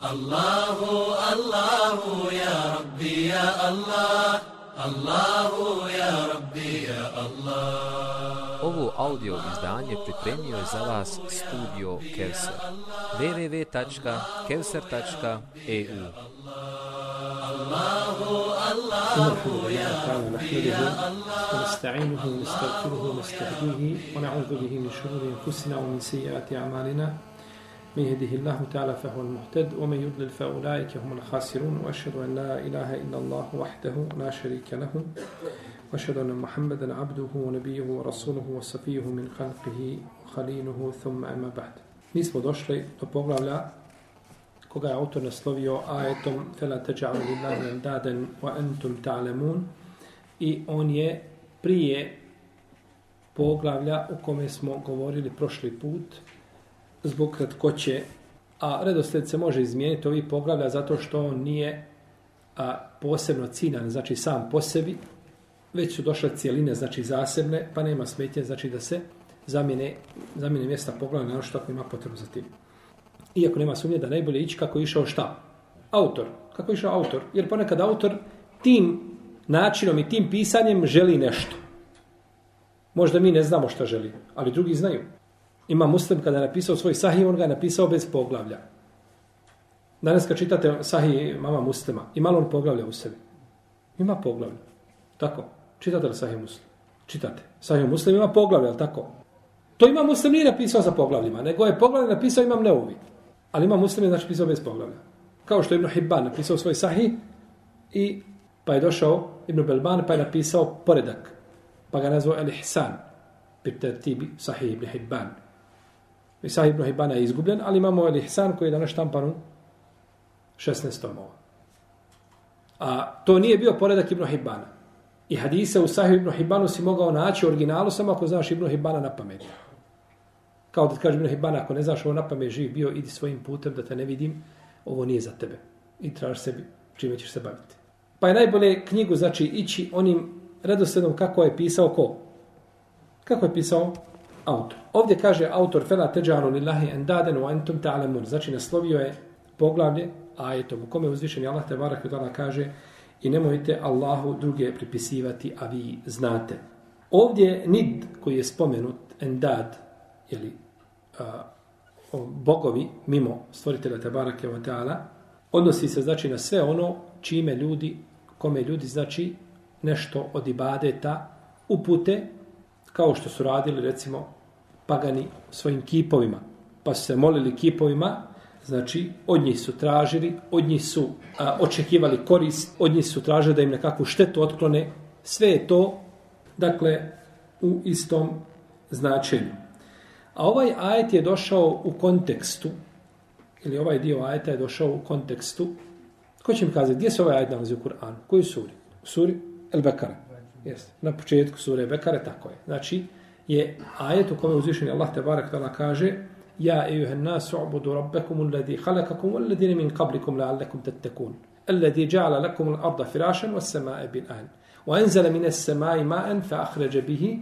Allahu, Allahu, ja Rabbi, ja Allah, Allahu, ja Rabbi, ja Allah. Ovo audio izdanje pripremio je za vas studio Kevser. www.kevser.eu Allahu, Allahu, ja Rabbi, ja Allah. ونستعينه ونستغفره ونستهديه ونعوذ به من شرور انفسنا ومن سيئات اعمالنا من يهده الله تعالى فهو المهتد ومن يضلل فأولئك هم الخاسرون وأشهد أن لا إله إلا الله وحده لا شريك له وأشهد أن محمدا عبده ونبيه ورسوله وصفيه من خلقه وخليله ثم أما بعد. Mi smo došli do poglavlja koga je autor naslovio ajetom فَلَا تَجَعَلُ لِلَّهِ أَنْدَادًا وَأَنْتُمْ تَعْلَمُونَ i on je prije poglavlja u kome smo govorili prošli put zbog kratkoće, a redosled se može izmijeniti ovih poglavlja zato što on nije a, posebno ciljan, znači sam po sebi, već su došle cijeline, znači zasebne, pa nema smetnje, znači da se zamijene, zamijene mjesta poglavlja na ono što ako ima potrebu za tim. Iako nema sumnje da najbolje ići kako je išao šta? Autor. Kako je išao autor? Jer ponekad autor tim načinom i tim pisanjem želi nešto. Možda mi ne znamo šta želi, ali drugi znaju. Ima muslim kada je napisao svoj sahih, on ga je napisao bez poglavlja. Danas kad čitate sahih mama muslima, ima li on poglavlja u sebi? Ima poglavlja. Tako. Čitate li sahih muslim? Čitate. Sahih muslim ima poglavlja, ali tako? To ima muslim nije napisao sa poglavljima, nego je poglavlja napisao imam neuvi. Ali ima muslim je znači pisao bez poglavlja. Kao što je Ibn Hibban napisao svoj sahih i pa je došao Ibn Belban pa je napisao poredak. Pa ga nazvao El Ihsan. Pri tibi sahih Ibn Hibban. I Ibn Hibana je izgubljen, ali imamo El Ihsan koji je danas štampan u 16 tomova. A to nije bio poredak Ibn Hibbana. I hadise u sahih Ibn Hibbanu si mogao naći u originalu samo ako znaš Ibn Hibbana na pamet. Kao da ti kaže Ibn Hibana, ako ne znaš ovo na pamet živ bio, idi svojim putem da te ne vidim, ovo nije za tebe. I traži sebi čime ćeš se baviti. Pa je najbolje knjigu, znači, ići onim redosledom kako je pisao ko? Kako je pisao? Autor. Ovdje kaže autor Fela teđanu lillahi endaden u entum ta'alemun. Znači, naslovio je poglavlje ajetom u kome uzvišeni Allah te barak i kaže i nemojte Allahu druge pripisivati, a vi znate. Ovdje nid koji je spomenut, endad, ili a, bogovi mimo stvoritelja te barake wa ta'ala, odnosi se znači na sve ono čime ljudi kome ljudi znači nešto od ibadeta upute kao što su radili recimo pagani svojim kipovima pa su se molili kipovima znači od njih su tražili od njih su a, očekivali korist od njih su tražili da im nekakvu štetu otklone sve je to dakle u istom značenju a ovaj ajet je došao u kontekstu ili ovaj dio ajeta je došao u kontekstu Ko će mi kazati, gdje se ovaj ajet nalazi u Kur'anu? Koji suri? U suri El Bekara. Yes. Na početku sure Bekare, tako je. Znači, je ajet u kome uzvišeni Allah te barak tala kaže Ja ejuhen nasu ubudu rabbekum alladhi khalakakum alladhina min qablikum la'allakum tattakun. Alladhi ja'ala lakum al-arda firashan was-samaa'a bin'an. Wa anzala min as-samaa'i ma'an fa akhraja bihi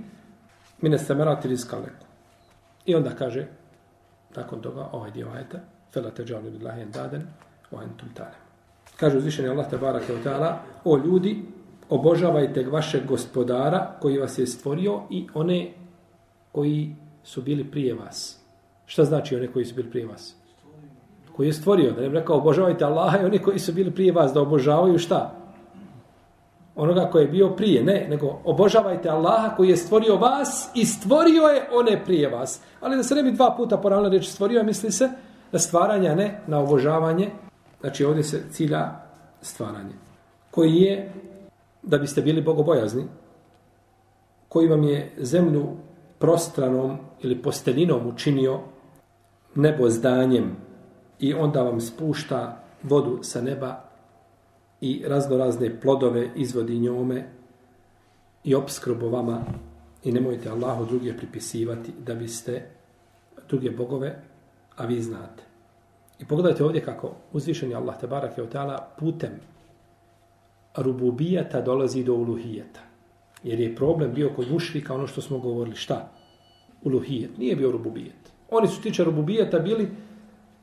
min ath-thamarati rizqan lakum. I onda kaže nakon toga ovaj dio ajeta fala tajalu lillahi andadan wa antum ta'lamun. Kaže uzvišeni Allah tabara kao ta'ala, o ljudi, obožavajte vašeg gospodara koji vas je stvorio i one koji su bili prije vas. Šta znači one koji su bili prije vas? Koji je stvorio, da ne rekao obožavajte Allaha i oni koji su bili prije vas, da obožavaju šta? Onoga koji je bio prije, ne, nego obožavajte Allaha koji je stvorio vas i stvorio je one prije vas. Ali da se ne bi dva puta poravno reći stvorio, misli se na stvaranje, ne na obožavanje Znači ovdje se cilja stvaranje. Koji je, da biste bili bogobojazni, koji vam je zemlju prostranom ili postelinom učinio nebo zdanjem i onda vam spušta vodu sa neba i raznorazne plodove izvodi njome i obskrbo vama i nemojte Allahu druge pripisivati da biste druge bogove, a vi znate. I pogledajte ovdje kako uzvišeni Allah te barake od putem rububijata dolazi do uluhijeta. Jer je problem bio kod mušrika ono što smo govorili. Šta? Uluhijet. Nije bio rububijet. Oni su tiče rububijeta bili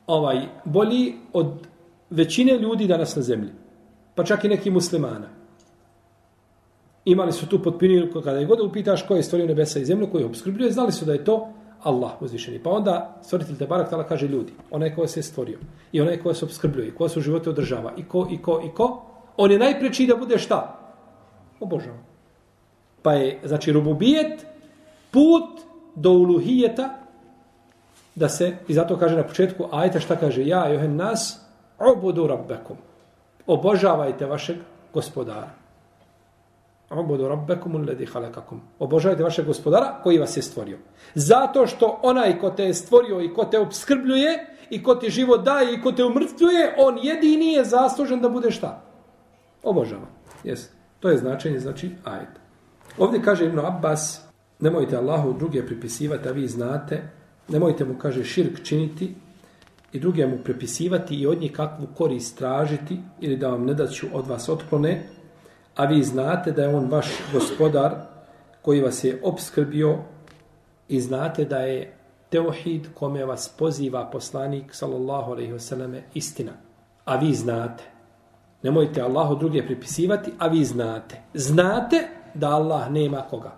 ovaj bolji od većine ljudi danas na zemlji, pa čak i neki muslimana, imali su tu potpuniju, kada je god upitaš ko je stvorio nebesa i zemlju, koji je obskrbljuje, znali su da je to Allah uzvišeni. Pa onda stvoritelj Tebarak tala kaže ljudi, onaj ko se je stvorio, i onaj ko se obskrbljuje, ko se u životu održava, i ko, i ko, i ko, on je najpreči da bude šta? Obožavan. Pa je, znači, rububijet, put do uluhijeta, da se, i zato kaže na početku, ajte šta kaže, ja, johen nas, obudu rabbekom. Obožavajte vašeg gospodara. Obudu rabbekum uledi halekakum. Obožavajte vašeg gospodara koji vas je stvorio. Zato što onaj ko te je stvorio i ko te obskrbljuje i ko ti život daje i ko te umrtvljuje, on jedini je zaslužen da bude šta? Obožavam. Jes. To je značenje, znači, ajet. Ovdje kaže Ibn Abbas, nemojte Allahu druge pripisivati, a vi znate, nemojte mu, kaže, širk činiti i druge mu prepisivati i od njih kakvu korist tražiti ili da vam ne daću od vas otklone, a vi znate da je on vaš gospodar koji vas je obskrbio i znate da je teohid kome vas poziva poslanik sallallahu alaihi wasallam istina. A vi znate. Nemojte Allahu druge pripisivati, a vi znate. Znate da Allah nema koga.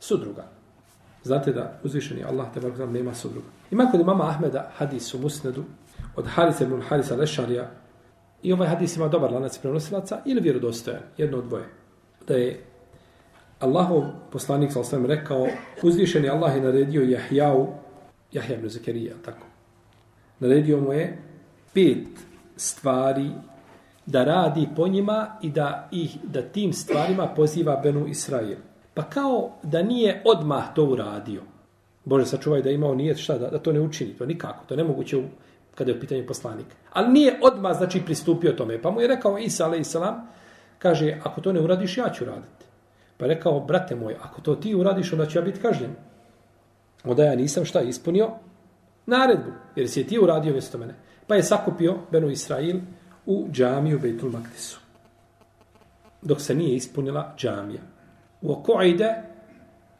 Sudruga. Znate da uzvišeni Allah te barak nema sudruga. Ima kod imama Ahmeda hadis u musnedu od Harisa ibn Harisa Lešarija I ovaj hadis ima dobar lanac prenosilaca ili vjerodostojan, jedno od dvoje. Da je Allahov poslanik sa osvijem rekao, uzvišeni Allah je naredio Jahjau, Jahja ibn Zakarija, tako. Naredio mu je pet stvari da radi po njima i da ih da tim stvarima poziva Benu Israil. Pa kao da nije odmah to uradio. Bože, sačuvaj da imao nijet šta, da, da to ne učini. To nikako, to nemoguće u kada je u pitanju poslanik. Ali nije odmah, znači, pristupio tome. Pa mu je rekao Isa, ale salam, kaže, ako to ne uradiš, ja ću raditi. Pa je rekao, brate moj, ako to ti uradiš, onda ću ja biti kažnjen. Onda ja nisam šta ispunio? Naredbu, jer si je ti uradio mjesto mene. Pa je sakupio Benu Israil u džamiju Bejtul Maktisu. Dok se nije ispunila džamija. U okoide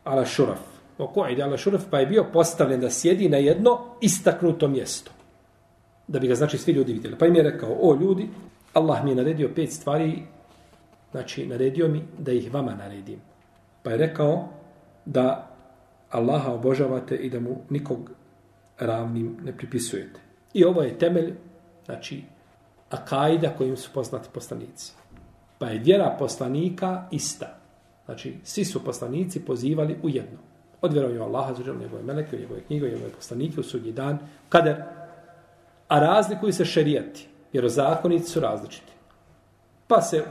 ala šuraf. U okoide ala šuraf pa je bio postavljen da sjedi na jedno istaknuto mjesto da bi ga znači svi ljudi vidjeli. Pa im je rekao, o ljudi, Allah mi je naredio pet stvari, znači naredio mi da ih vama naredim. Pa je rekao da Allaha obožavate i da mu nikog ravnim ne pripisujete. I ovo je temelj, znači, akajda kojim su poznati poslanici. Pa je vjera poslanika ista. Znači, svi su poslanici pozivali u jedno. Od vjerovanja Allaha, zađer, njegove meleke, njegove knjige, njegove poslanike, u sudnji dan, kader. a razlikuju se šerijati. jer zakonici su različiti. Pa se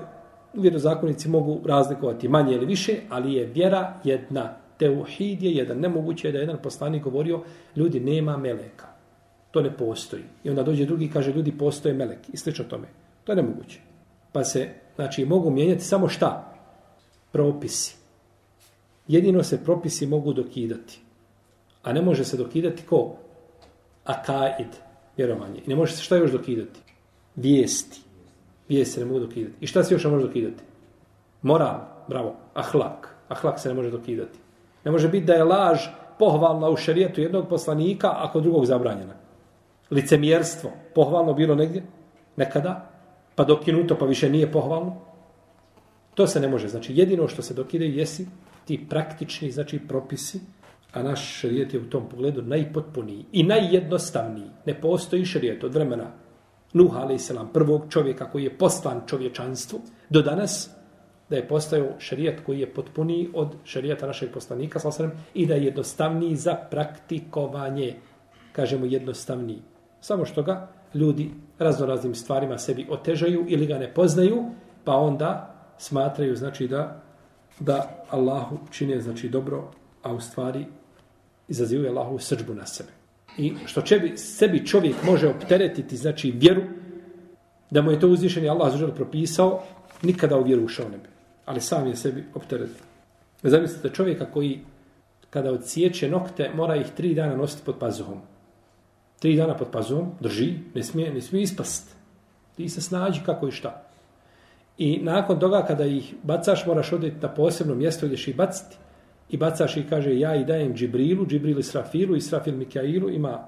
vjerozakonici mogu razlikovati manje ili više, ali je vjera jedna. Teuhid je jedan. Nemoguće je da jedan poslanik govorio, ljudi nema meleka. To ne postoji. I onda dođe drugi i kaže, ljudi postoje melek. I slično tome. To je nemoguće. Pa se, znači, mogu mijenjati samo šta? Propisi. Jedino se propisi mogu dokidati. A ne može se dokidati ko? Akaid vjerovanje. I ne može se šta još dokidati? Vijesti. Vijesti se ne mogu dokidati. I šta se još ne može dokidati? Moral, bravo, ahlak. Ahlak se ne može dokidati. Ne može biti da je laž pohvalna u šerijetu jednog poslanika, ako drugog zabranjena. Licemjerstvo, pohvalno bilo negdje? Nekada? Pa dokinuto, pa više nije pohvalno? To se ne može. Znači, jedino što se dokide jesi ti praktični, znači, propisi, A naš šarijet je u tom pogledu najpotpuniji i najjednostavniji. Ne postoji šarijet od vremena Nuh a.s. prvog čovjeka koji je poslan čovječanstvu do danas da je postao šarijet koji je potpuniji od šarijeta našeg poslanika sallam, i da je jednostavniji za praktikovanje. Kažemo jednostavniji. Samo što ga ljudi raznoraznim stvarima sebi otežaju ili ga ne poznaju, pa onda smatraju znači da da Allahu čine znači dobro, a u stvari izazivuje Allahu srđbu na sebe. I što čebi, sebi čovjek može opteretiti, znači vjeru, da mu je to uzvišeni Allah zažel propisao, nikada u vjeru ušao ne bi. Ali sam je sebi opteretio. Zamislite čovjeka koji kada odsjeće nokte, mora ih tri dana nositi pod pazuhom. Tri dana pod pazom, drži, ne smije, ne smije ispast. Ti se snađi kako i šta. I nakon toga kada ih bacaš, moraš odjeti na posebno mjesto gdje ih baciti i bacaš i kaže ja i dajem Džibrilu, Džibril i Srafilu i Srafil Mikailu ima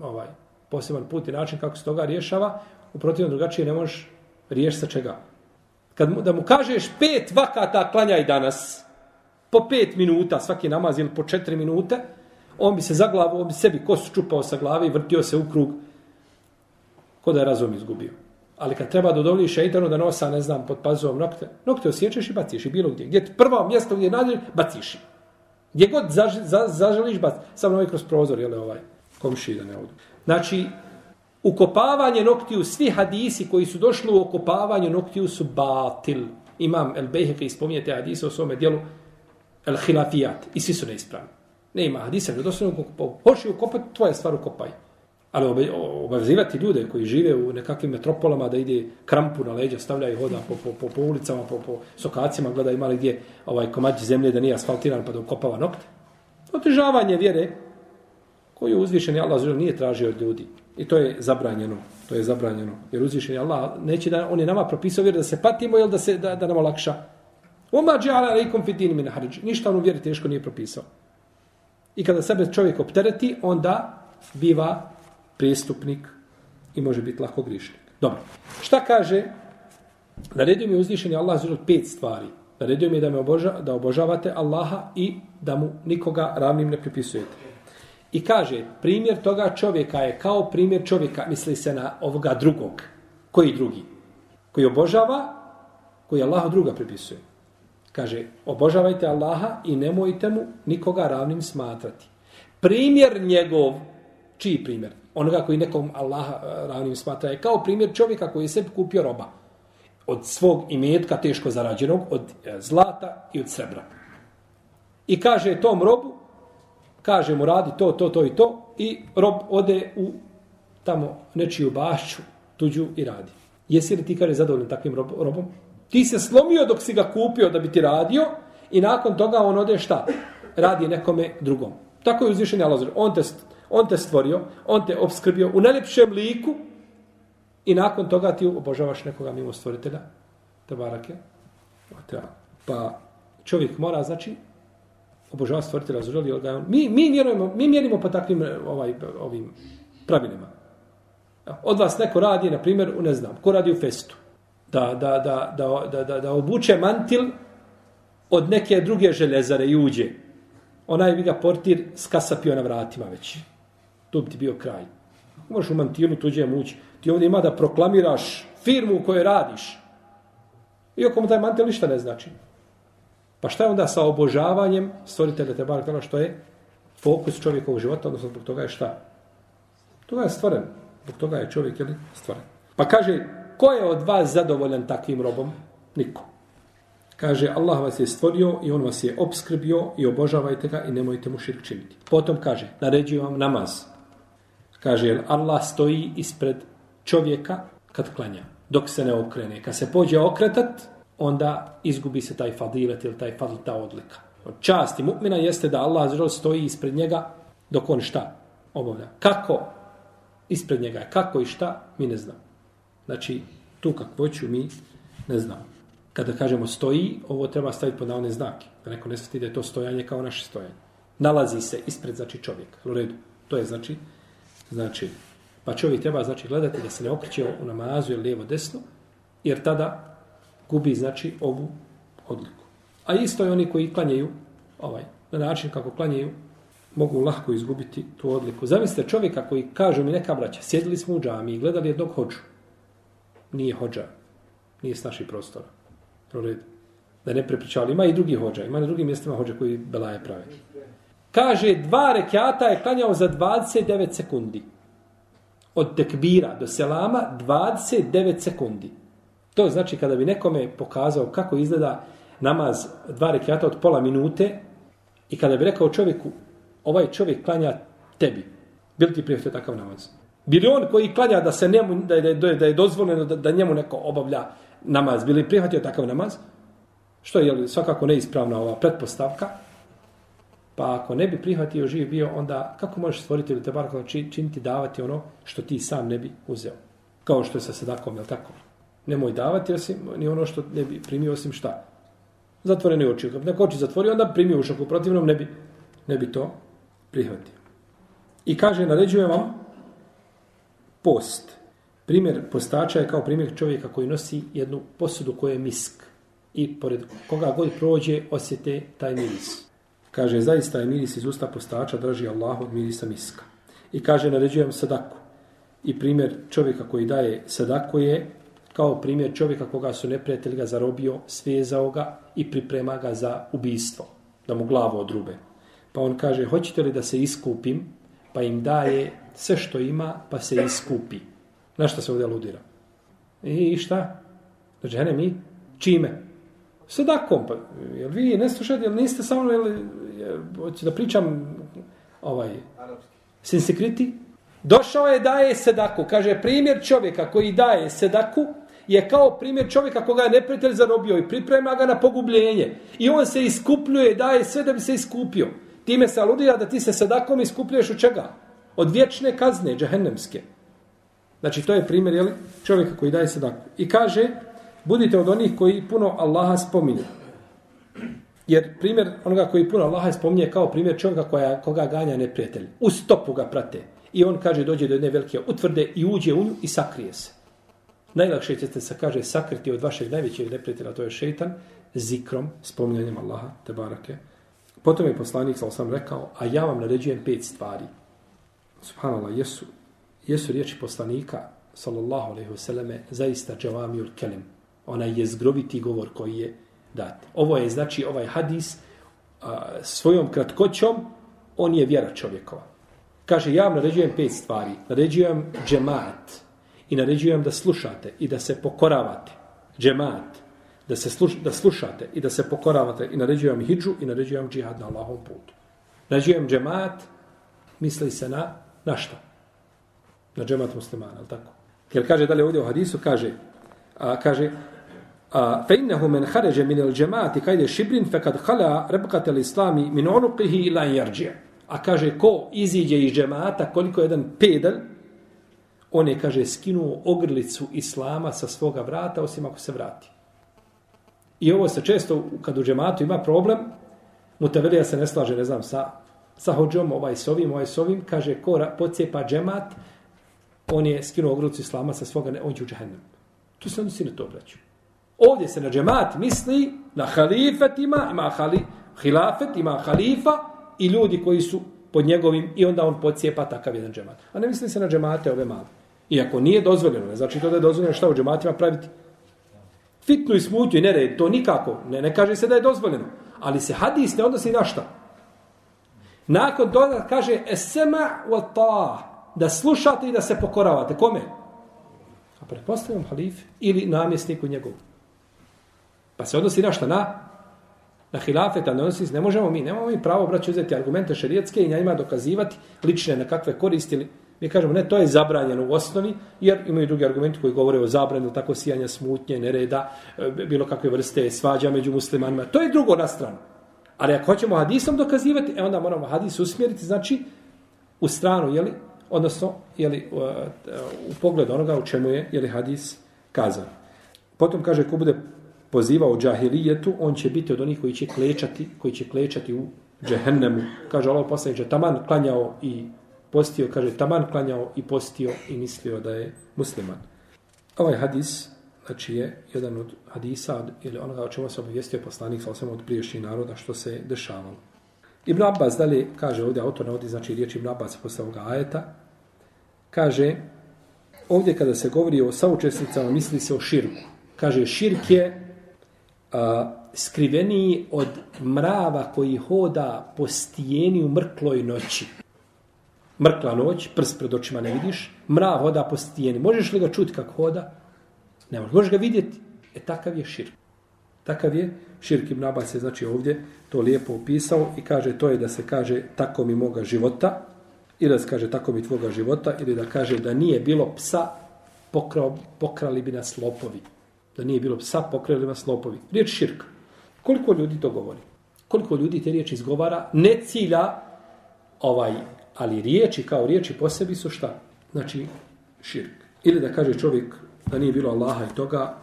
ovaj poseban put i način kako se toga rješava. U protivnom drugačije ne možeš riješiti sa čega. Kad mu, da mu kažeš pet vakata klanjaj danas, po pet minuta svaki namaz ili po četiri minute, on bi se za glavu, on bi sebi kosu čupao sa glave i vrtio se u krug ko da je razum izgubio. Ali kad treba da udovlji šeitanu da nosa, ne znam, pod pazom nokte, nokte osjećaš i baciš i bilo gdje. Gdje prvo mjesto gdje nađeš, baciš. Gdje god zaž, za, zaželiš, baciš. Samo ovaj kroz prozor, jel ovaj, komši da ne odu. Znači, ukopavanje noktiju, svi hadisi koji su došli u okopavanju noktiju su batil. Imam El Bejheke ispominjete hadise u svome dijelu El Hilafijat. I svi su neispravni. Ne ima hadisa, ne doslovno ukopao. Hoši ukopati, tvoja stvar ukopaj. Ali obavezivati ljude koji žive u nekakvim metropolama da ide krampu na leđa, stavlja i hoda po, po, po, po ulicama, po, po sokacima, gleda ima li gdje ovaj komad zemlje da nije asfaltiran pa da ukopava nokte. Otežavanje vjere koju uzvišeni Allah zelo nije tražio od ljudi. I to je zabranjeno. To je zabranjeno. Jer uzvišeni Allah neće da on je nama propisao vjeru da se patimo ili da, se, da, da nam olakša. Oma džala alaikum fitini min harđ. Ništa on u vjeri teško nije propisao. I kada sebe čovjek optereti, onda biva prestupnik i može biti lako grišnik. Dobro. Šta kaže? Naredio mi je uzvišeni Allah za pet stvari. Naredio mi je da, me oboža, da obožavate Allaha i da mu nikoga ravnim ne pripisujete. I kaže, primjer toga čovjeka je kao primjer čovjeka, misli se na ovoga drugog. Koji drugi? Koji obožava, koji Allah druga pripisuje. Kaže, obožavajte Allaha i nemojte mu nikoga ravnim smatrati. Primjer njegov, čiji primjer? Onoga koji nekom Allaha e, ravnim smatra je kao primjer čovjeka koji je sebi kupio roba. Od svog imetka teško zarađenog, od e, zlata i od srebra. I kaže tom robu, kaže mu radi to, to, to i to, i rob ode u tamo nečiju bašću, tuđu i radi. Jesi li ti, kaže, zadovoljan takvim robom? Ti se slomio dok si ga kupio da bi ti radio i nakon toga on ode šta? Radi nekome drugom. Tako je uzvišen Allah. On te, on te stvorio, on te obskrbio u najljepšem liku i nakon toga ti obožavaš nekoga mimo stvoritelja. Tebarake. Pa čovjek mora, znači, obožava stvoritelja zreli organ. Mi, mi, mjerujemo, mi mjerimo po takvim ovaj, ovim pravilima. Od vas neko radi, na primjer, ne znam, ko radi u festu da, da, da, da, da, da, da obuče mantil od neke druge železare i uđe. Onaj bi ga portir skasapio na vratima već. To bi ti bio kraj. Možeš u mantilu tuđe mući. Ti ovdje ima da proklamiraš firmu u kojoj radiš. Iako mu taj mantil ništa ne znači. Pa šta je onda sa obožavanjem stvoritelja te bar ono što je fokus čovjekovog života, odnosno zbog toga je šta? Toga je stvoren. Zbog toga je čovjek jel, stvoren. Pa kaže, Ko je od vas zadovoljan takvim robom? Niko. Kaže, Allah vas je stvorio i on vas je obskrbio i obožavajte ga i nemojte mu širk činiti. Potom kaže, naređujem vam namaz. Kaže, Allah stoji ispred čovjeka kad klanja, dok se ne okrene. Kad se pođe okretat, onda izgubi se taj fadilet ili taj fadl, ta odlika. Od časti mu'mina jeste da Allah stoji ispred njega dok on šta obavlja. Kako ispred njega je, kako i šta, mi ne znamo. Znači, tu kakvoću mi ne znamo. Kada kažemo stoji, ovo treba staviti pod navodne znake. Da neko ne sveti da je to stojanje kao naše stojanje. Nalazi se ispred, znači, čovjeka. U redu. To je, znači, znači, pa čovjek treba, znači, gledati da se ne okriće u namazu ili lijevo desno, jer tada gubi, znači, ovu odliku. A isto je oni koji klanjaju, ovaj, na način kako klanjaju, mogu lahko izgubiti tu odliku. Zamislite čovjeka koji kaže mi neka braća, sjedili smo u džami i gledali jednog hoću nije hođa, nije s naših prostora. Prored. Da ne prepričavali. Ima i drugi hođa, ima na drugim mjestima hođa koji belaje prave. Kaže, dva rekiata je klanjao za 29 sekundi. Od tekbira do selama 29 sekundi. To znači kada bi nekome pokazao kako izgleda namaz dva rekiata od pola minute i kada bi rekao čovjeku, ovaj čovjek klanja tebi. Bil ti prijatelj takav namaz? Bili on koji klanja da se njemu, da je, da je dozvoljeno da, da njemu neko obavlja namaz, bili prihvatio takav namaz, što je jel, svakako neispravna ova pretpostavka, pa ako ne bi prihvatio živ bio, onda kako možeš stvoriti ili te bar činiti davati ono što ti sam ne bi uzeo? Kao što je sa sedakom, jel tako? Nemoj davati osim, ni ono što ne bi primio osim šta? Zatvorene oči. Kad neko oči zatvori, onda primio ušak. U protivnom ne bi, ne bi to prihvatio. I kaže, naređujem vam, post. Primjer postača je kao primjer čovjeka koji nosi jednu posudu koja je misk i pored koga god prođe osjete taj miris. Kaže, zaista je miris iz usta postača drži Allah od mirisa miska. I kaže, naređujem sadaku. I primjer čovjeka koji daje sadaku je kao primjer čovjeka koga su neprijatelj ga zarobio, svezao ga i priprema ga za ubistvo, da mu glavu odrube. Pa on kaže, hoćete li da se iskupim? Pa im daje sve što ima, pa se iskupi. Na šta se ovdje aludira? I šta? Znači, hene mi? Čime? Sadakom. Pa, jel vi ne slušate, jel niste samo, jel, hoću da pričam ovaj, sinsekriti? Došao je daje sedaku. Kaže, primjer čovjeka koji daje sedaku je kao primjer čovjeka koga je neprijatelj zarobio i priprema ga na pogubljenje. I on se iskupljuje, daje sve da bi se iskupio. Time se aludira da ti se sadakom iskupljuješ od čega? Od vječne kazne, džahennemske. Znači, to je primjer jeli, čovjeka koji daje sadaku. I kaže, budite od onih koji puno Allaha spominju. Jer primjer onoga koji puno Allaha spominje kao primjer čovjeka koja, koga ganja neprijatelj. U stopu ga prate. I on kaže, dođe do jedne velike utvrde i uđe u nju i sakrije se. Najlakše ćete se, kaže, sakriti od vašeg najvećeg neprijatelja, to je šeitan, zikrom, spominjanjem Allaha, te barake. Potom je poslanik, sam sam rekao, a ja vam naređujem pet stvari. Subhanallah, jesu, jesu riječi poslanika, sallallahu alaihi vseleme, zaista džavamiul kelim. Ona je zgroviti govor koji je dat. Ovo je, znači, ovaj hadis a, svojom kratkoćom, on je vjera čovjekova. Kaže, ja vam naređujem pet stvari. Naređujem džemat, i naređujem da slušate i da se pokoravate. Džemat, da, se sluš, da slušate i da se pokoravate i naređujem hijđu i naređujem džihad na Allahom putu. Naređujem džemat, misli se na, na šta? Na džemat muslimana, ali tako? Jer kaže dalje ovdje u hadisu, kaže, a, kaže, a, fe innehu men hareže min il džemati kajde šibrin fe kad hala rebkate islami min onuqihi ila jarđe. A kaže, ko iziđe iz džemata, koliko jedan pedal, on je, kaže, skinuo ogrlicu islama sa svoga vrata, osim ako se vrati. I ovo se često, kad u džematu ima problem, mutavelija se ne slaže, ne znam, sa, sa hođom, ovaj s ovim, ovaj s ovim, kaže, ko pocijepa džemat, on je skinuo ogrucu islama sa svoga, ne, on će u džahennem. Tu se odnosi na to, braću. Ovdje se na džemat misli na halifetima, ima hali, hilafet, ima halifa i ljudi koji su pod njegovim i onda on pocijepa takav jedan džemat. A ne misli se na džemate ove male. Iako nije dozvoljeno, ne znači to da je dozvoljeno šta u džematima praviti. Fitnu i smutju i nered, to nikako. Ne, ne kaže se da je dozvoljeno. Ali se hadis ne odnosi na šta. Nakon toga kaže esema wa ta da slušate i da se pokoravate. Kome? A pretpostavljam halif ili namjesniku njegov. Pa se odnosi na šta? Na, na hilafeta, ne, odnosi, ne možemo mi, nemamo mi pravo braći uzeti argumente šerijetske i njima dokazivati lične na kakve koristili. Mi kažemo, ne, to je zabranjeno u osnovi, jer imaju drugi argumenti koji govore o zabranju, tako sijanja smutnje, nereda, e, bilo kakve vrste svađa među muslimanima. To je drugo na stranu. Ali ako hoćemo hadisom dokazivati, e onda moramo hadis usmjeriti, znači, u stranu, jeli, odnosno, jeli, u, u pogledu onoga u čemu je, jeli, hadis kazan. Potom kaže, ko bude pozivao džahilijetu, on će biti od onih koji će klečati, koji će klečati u džehennemu. Kaže, Allah poslaniče, taman klanjao i postio, kaže, taman klanjao i postio i mislio da je musliman. Ovaj hadis, znači je jedan od hadisa, ili onoga o čemu se obavijestio poslanik sa osvijem od priješnjih naroda, što se dešavalo. Ibn Abbas dalje kaže ovdje, autor navodi, znači riječ Ibn Abbas posle ovoga ajeta, kaže, ovdje kada se govori o saučesnicama, misli se o širku. Kaže, širk je a, skriveniji od mrava koji hoda po stijeni u mrkloj noći mrkla noć, prst pred očima ne vidiš, mrav hoda po stijeni. Možeš li ga čuti kako hoda? Ne možeš. Možeš ga vidjeti. E takav je širk. Takav je širk Ibn Abbas je znači ovdje to lijepo opisao i kaže to je da se kaže tako mi moga života ili da se kaže tako mi tvoga života ili da kaže da nije bilo psa pokrao, pokrali bi nas lopovi. Da nije bilo psa pokrali bi nas lopovi. Riječ širk. Koliko ljudi to govori? Koliko ljudi te riječi izgovara? Ne cilja ovaj Ali riječi kao riječi po sebi su šta? Znači, širk. Ili da kaže čovjek da nije bilo Allaha i toga,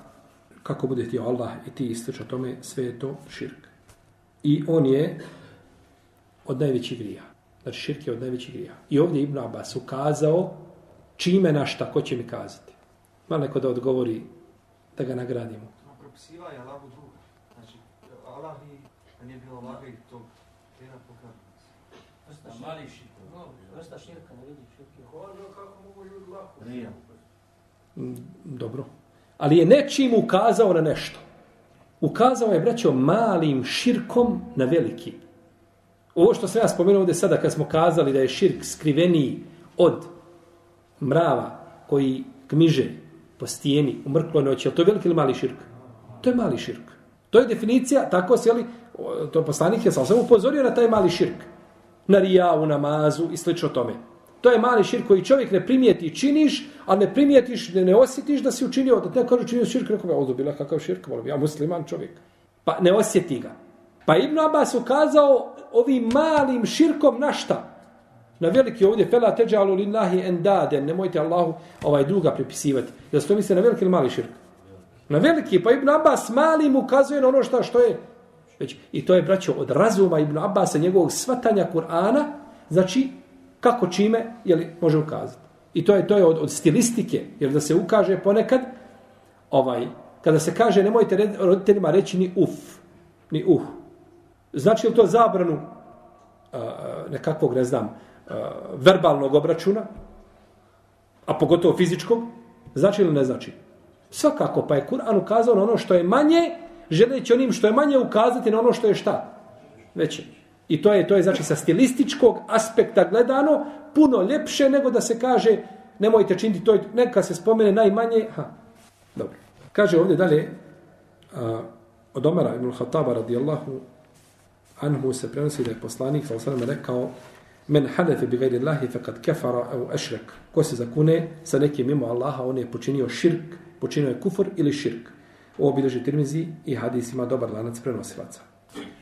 kako bude ti Allah i ti istič o tome, sve je to širk. I on je od najvećih grija. Znači, širk je od najvećih grija. I ovdje Ibn Abbas ukazao čime na šta, ko će mi kazati. Malo neko da odgovori da ga nagradimo. No, propisiva je Allahu druga. Znači, Allah i, da nije bilo Allah i tog tjera pokazano. Vrsta mali širka. Vrsta širka, ne vidi širke. Nije. Mm, Mm, dobro. Ali je nečim ukazao na nešto. Ukazao je, braćo, malim širkom na veliki. Ovo što sam ja spomenuo ovdje sada, kad smo kazali da je širk skriveniji od mrava koji kmiže po stijeni u mrkloj noći, je to je veliki ili mali širk? To je mali širk. To je definicija, tako se, jeli, to poslanik je sam sam upozorio na taj mali širk. Na rijavu, namazu i slično tome. To je mali širk koji čovjek ne primijeti činiš, a ne primijetiš, ne, ne osjetiš da si učinio, da te kaže učinio širk, rekao bi, ovo bila kakav širk, volim, ja musliman čovjek. Pa ne osjeti ga. Pa Ibn Abbas ukazao ovim malim širkom na šta? Na veliki ovdje, fela teđalu lillahi endaden, nemojte Allahu ovaj druga pripisivati. Jel se to misli na veliki ili mali širk? Na veliki, pa Ibn Abbas malim ukazuje na ono šta što je. Već, I to je, braćo, od razuma Ibn Abbasa, njegovog svatanja Kur'ana, znači, kako čime, je li može ukazati. I to je to je od, od stilistike, jer da se ukaže ponekad, ovaj, kada se kaže, nemojte red- roditeljima reći ni uf, ni uh. Znači li to zabranu uh, nekakvog, ne znam, uh, verbalnog obračuna, a pogotovo fizičkog, znači ili ne znači? Svakako, pa je Kur'an ukazao na ono što je manje, želeći onim što je manje ukazati na ono što je šta? Veće. I to je, to je znači sa stilističkog aspekta gledano puno ljepše nego da se kaže nemojte činiti to, neka se spomene najmanje. Ha. Dobro. Kaže ovdje dalje a, od Omara ibn Khattaba radijallahu anhu se prenosi da je poslanik sa osanem rekao men halefe bi gajri Allahi fekad kefara au ešrek. Ko se zakune sa nekim mimo Allaha, on je počinio širk, počinio je kufr ili širk. Ovo bilježi Tirmizi i hadis ima dobar lanac prenosilaca.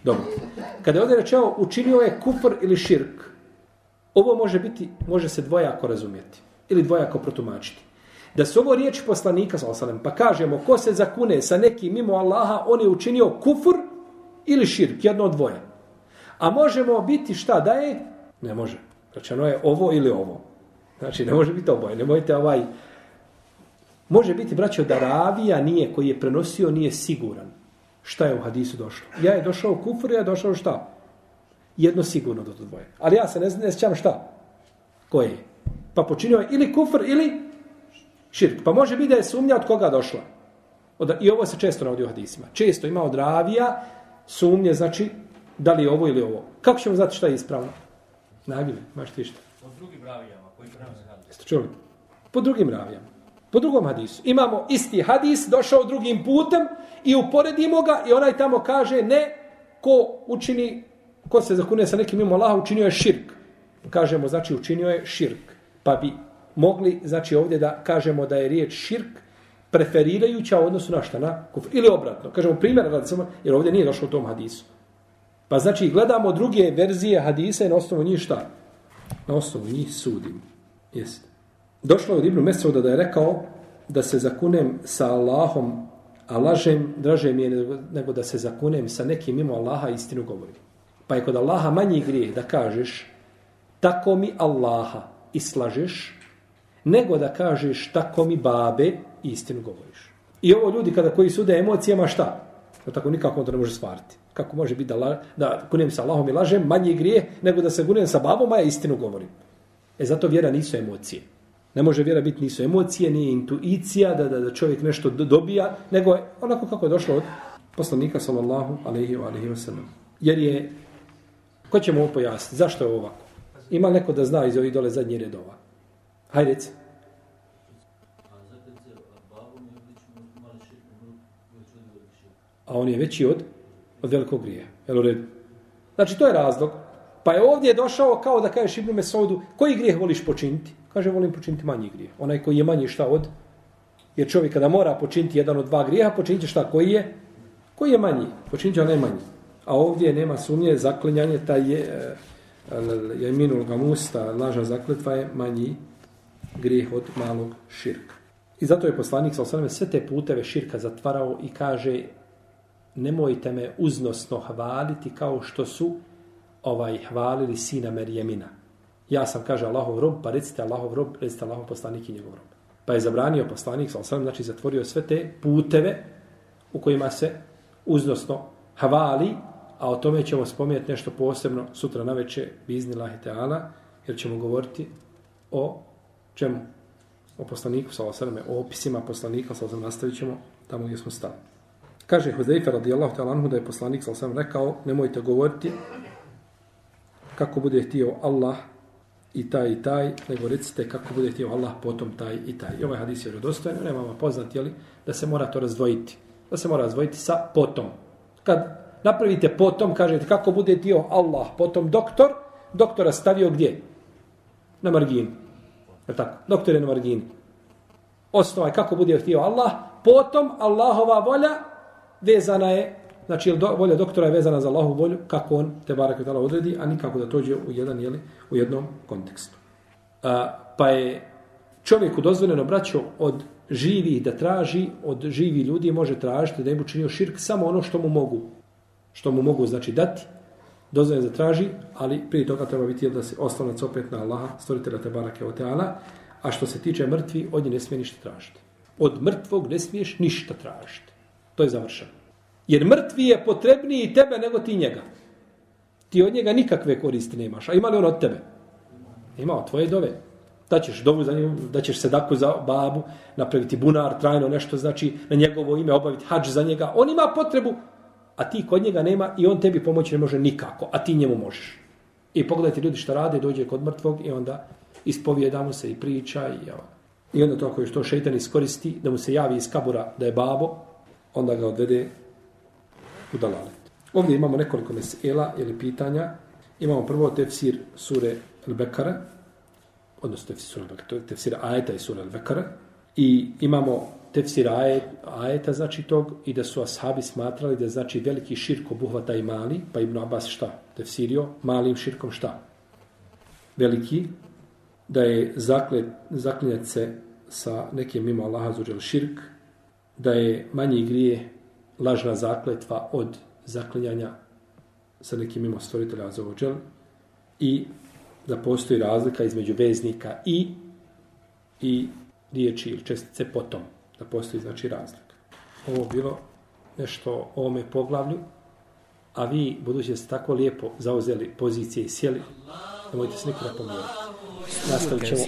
Dobro. Kada je ovdje rečeno učinio je kufr ili širk, ovo može biti, može se dvojako razumjeti ili dvojako protumačiti. Da su ovo riječi poslanika, sallam, pa kažemo, ko se zakune sa nekim mimo Allaha, on je učinio kufur ili širk, jedno od dvoje. A možemo biti šta da je? Ne može. Rečeno je ovo ili ovo. Znači, ne može biti oboje. Nemojte ovaj... Može biti, braćo, da ravija nije, koji je prenosio, nije siguran. Šta je u hadisu došlo? Ja je došao kufur, ja je došao šta? Jedno sigurno do to dvoje. Ali ja se ne, ne sjećam šta? Koje je? Pa počinio je ili kufr ili širk. Pa može biti da je sumnja od koga došla. Od, I ovo se često navodi u hadisima. Često ima od ravija sumnje, znači, da li je ovo ili ovo. Kako ćemo znati šta je ispravno? Nagile, maš ti šta. Od drugim ravijama koji prenose hadis. Jeste čuli? Po drugim ravijama. Po drugom hadisu. Imamo isti hadis, došao drugim putem i uporedimo ga i onaj tamo kaže ne ko učini, ko se zakune sa nekim mimo Allaha, učinio je širk. Kažemo, znači učinio je širk. Pa bi mogli, znači ovdje da kažemo da je riječ širk preferirajuća u odnosu na šta, na kufr. Ili obratno. Kažemo primjer, radi jer ovdje nije došlo u tom hadisu. Pa znači gledamo druge verzije hadisa i na osnovu njih šta? Na osnovu njih sudim. Jeste. Došlo je od Ibnu Mesauda da je rekao da se zakunem sa Allahom, a lažem, draže mi je nego, nego da se zakunem sa nekim mimo Allaha istinu govorim. Pa je kod Allaha manji grijeh da kažeš tako mi Allaha i slažeš, nego da kažeš tako mi babe i istinu govoriš. I ovo ljudi kada koji sude emocijama šta? Da tako nikako to ne može stvariti. Kako može biti da, la, da kunem sa Allahom i lažem, manji grije nego da se kunem sa babom, a ja istinu govorim. E zato vjera nisu emocije. Ne može vjera biti nisu emocije, nije intuicija da, da, da čovjek nešto dobija, nego je onako kako je došlo od poslanika sallallahu alaihi wa alaihi wa sallam. Jer je, ko će mu ovo pojasniti? Zašto je ovo ovako? Ima neko da zna iz ovih dole zadnjih redova? Hajde reci. A on je veći od, od velikog grija. Jel u redu? Znači, to je razlog. Pa je ovdje došao kao da kažeš Ibnu Mesaudu, koji grijeh voliš počiniti? Kaže, volim počiniti manji grijeh. Onaj koji je manji šta od? Jer čovjek kada mora počiniti jedan od dva grijeha, počinit će šta? Koji je? Koji je manji? Počinit će onaj manji. A ovdje nema sumnje, zaklinjanje, taj je, eh, je minul gamus, ta laža zakletva je manji grijeh od malog širka. I zato je poslanik sa osvrame sve te puteve širka zatvarao i kaže nemojte me uznosno hvaliti kao što su ovaj hvalili sina Merjemina. Ja sam, kaže Allahov rob, pa recite Allahov rob, recite Allahov poslanik i njegov rob. Pa je zabranio poslanik, sal sam, znači zatvorio sve te puteve u kojima se uznosno hvali, a o tome ćemo spomenuti nešto posebno sutra na večer, bizni lahi teala, jer ćemo govoriti o čemu? O poslaniku, sal sam, o opisima poslanika, sal sam, nastavit ćemo tamo gdje smo stali. Kaže Huzeifa radijallahu ta'ala anhu da je poslanik sal sam rekao, nemojte govoriti kako bude htio Allah i taj i taj, nego recite kako bude htio Allah potom taj i taj. I ovaj hadis je rodostojen, nema vama poznat, jeli, da se mora to razdvojiti. Da se mora razdvojiti sa potom. Kad napravite potom, kažete kako bude htio Allah, potom doktor, doktora stavio gdje? Na margin. Je tako? Doktor je na margin. Osnova je kako bude htio Allah, potom Allahova volja vezana je Znači, do, volja doktora je vezana za Allahu volju, kako on te barak i odredi, a nikako da tođe u, jedan, jeli, u jednom kontekstu. A, pa je čovjeku dozvoljeno braćo od živih da traži, od živi ljudi može tražiti da im učinio širk samo ono što mu mogu. Što mu mogu znači dati, dozvoljeno da traži, ali prije toga treba biti da se oslonac opet na Allaha, stvoritelja te barake o teala, a što se tiče mrtvi, od nje ne smije ništa tražiti. Od mrtvog ne smiješ ništa tražiti. To je završeno. Jer mrtvi je potrebniji tebe nego ti njega. Ti od njega nikakve koristi nemaš. A ima li on od tebe? Ima od tvoje dove. Da ćeš dovu za njim, da ćeš sedaku za babu, napraviti bunar, trajno nešto, znači na njegovo ime obaviti hađ za njega. On ima potrebu, a ti kod njega nema i on tebi pomoći ne može nikako, a ti njemu možeš. I pogledajte ljudi što rade, dođe kod mrtvog i onda ispovijeda mu se i priča i, evo. i onda to ako je što šeitan iskoristi, da mu se javi iz kabura da je babo, onda ga odvede u dalalet. Ovdje imamo nekoliko mesela ili pitanja. Imamo prvo tefsir sure Al-Bekara, odnosno tefsir sure Al-Bekara, tefsir ajeta i sure Al-Bekara. I imamo tefsir ajet, ajeta, znači tog, i da su ashabi smatrali da znači veliki širk obuhvata i mali, pa Ibn Abbas šta? Tefsirio, malim širkom šta? Veliki, da je zaklet, zaklinjat se sa nekim mimo Allaha zuđel širk, da je manji grije lažna zakletva od zaklinjanja sa nekim mimo stvoritelja za ođel i da postoji razlika između veznika i i riječi ili čestice potom. Da postoji znači razlika. Ovo bilo nešto o ovome poglavlju, a vi, budući da ste tako lijepo zauzeli pozicije i sjeli, nemojte se nikoga pomijeniti. Nastavit ćemo.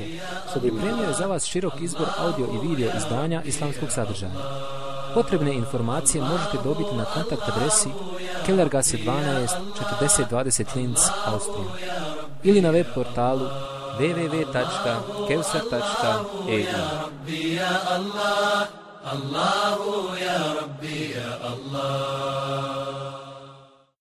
Pripremio je za vas širok izbor audio i video izdanja islamskog sadržaja. Potrebne informacije možete dobiti na kontakt adresi Kellergasse 12 4020 Linz, Austrija. Ili na web portalu www.kevser.eu Allahu ya Rabbi ya Allah.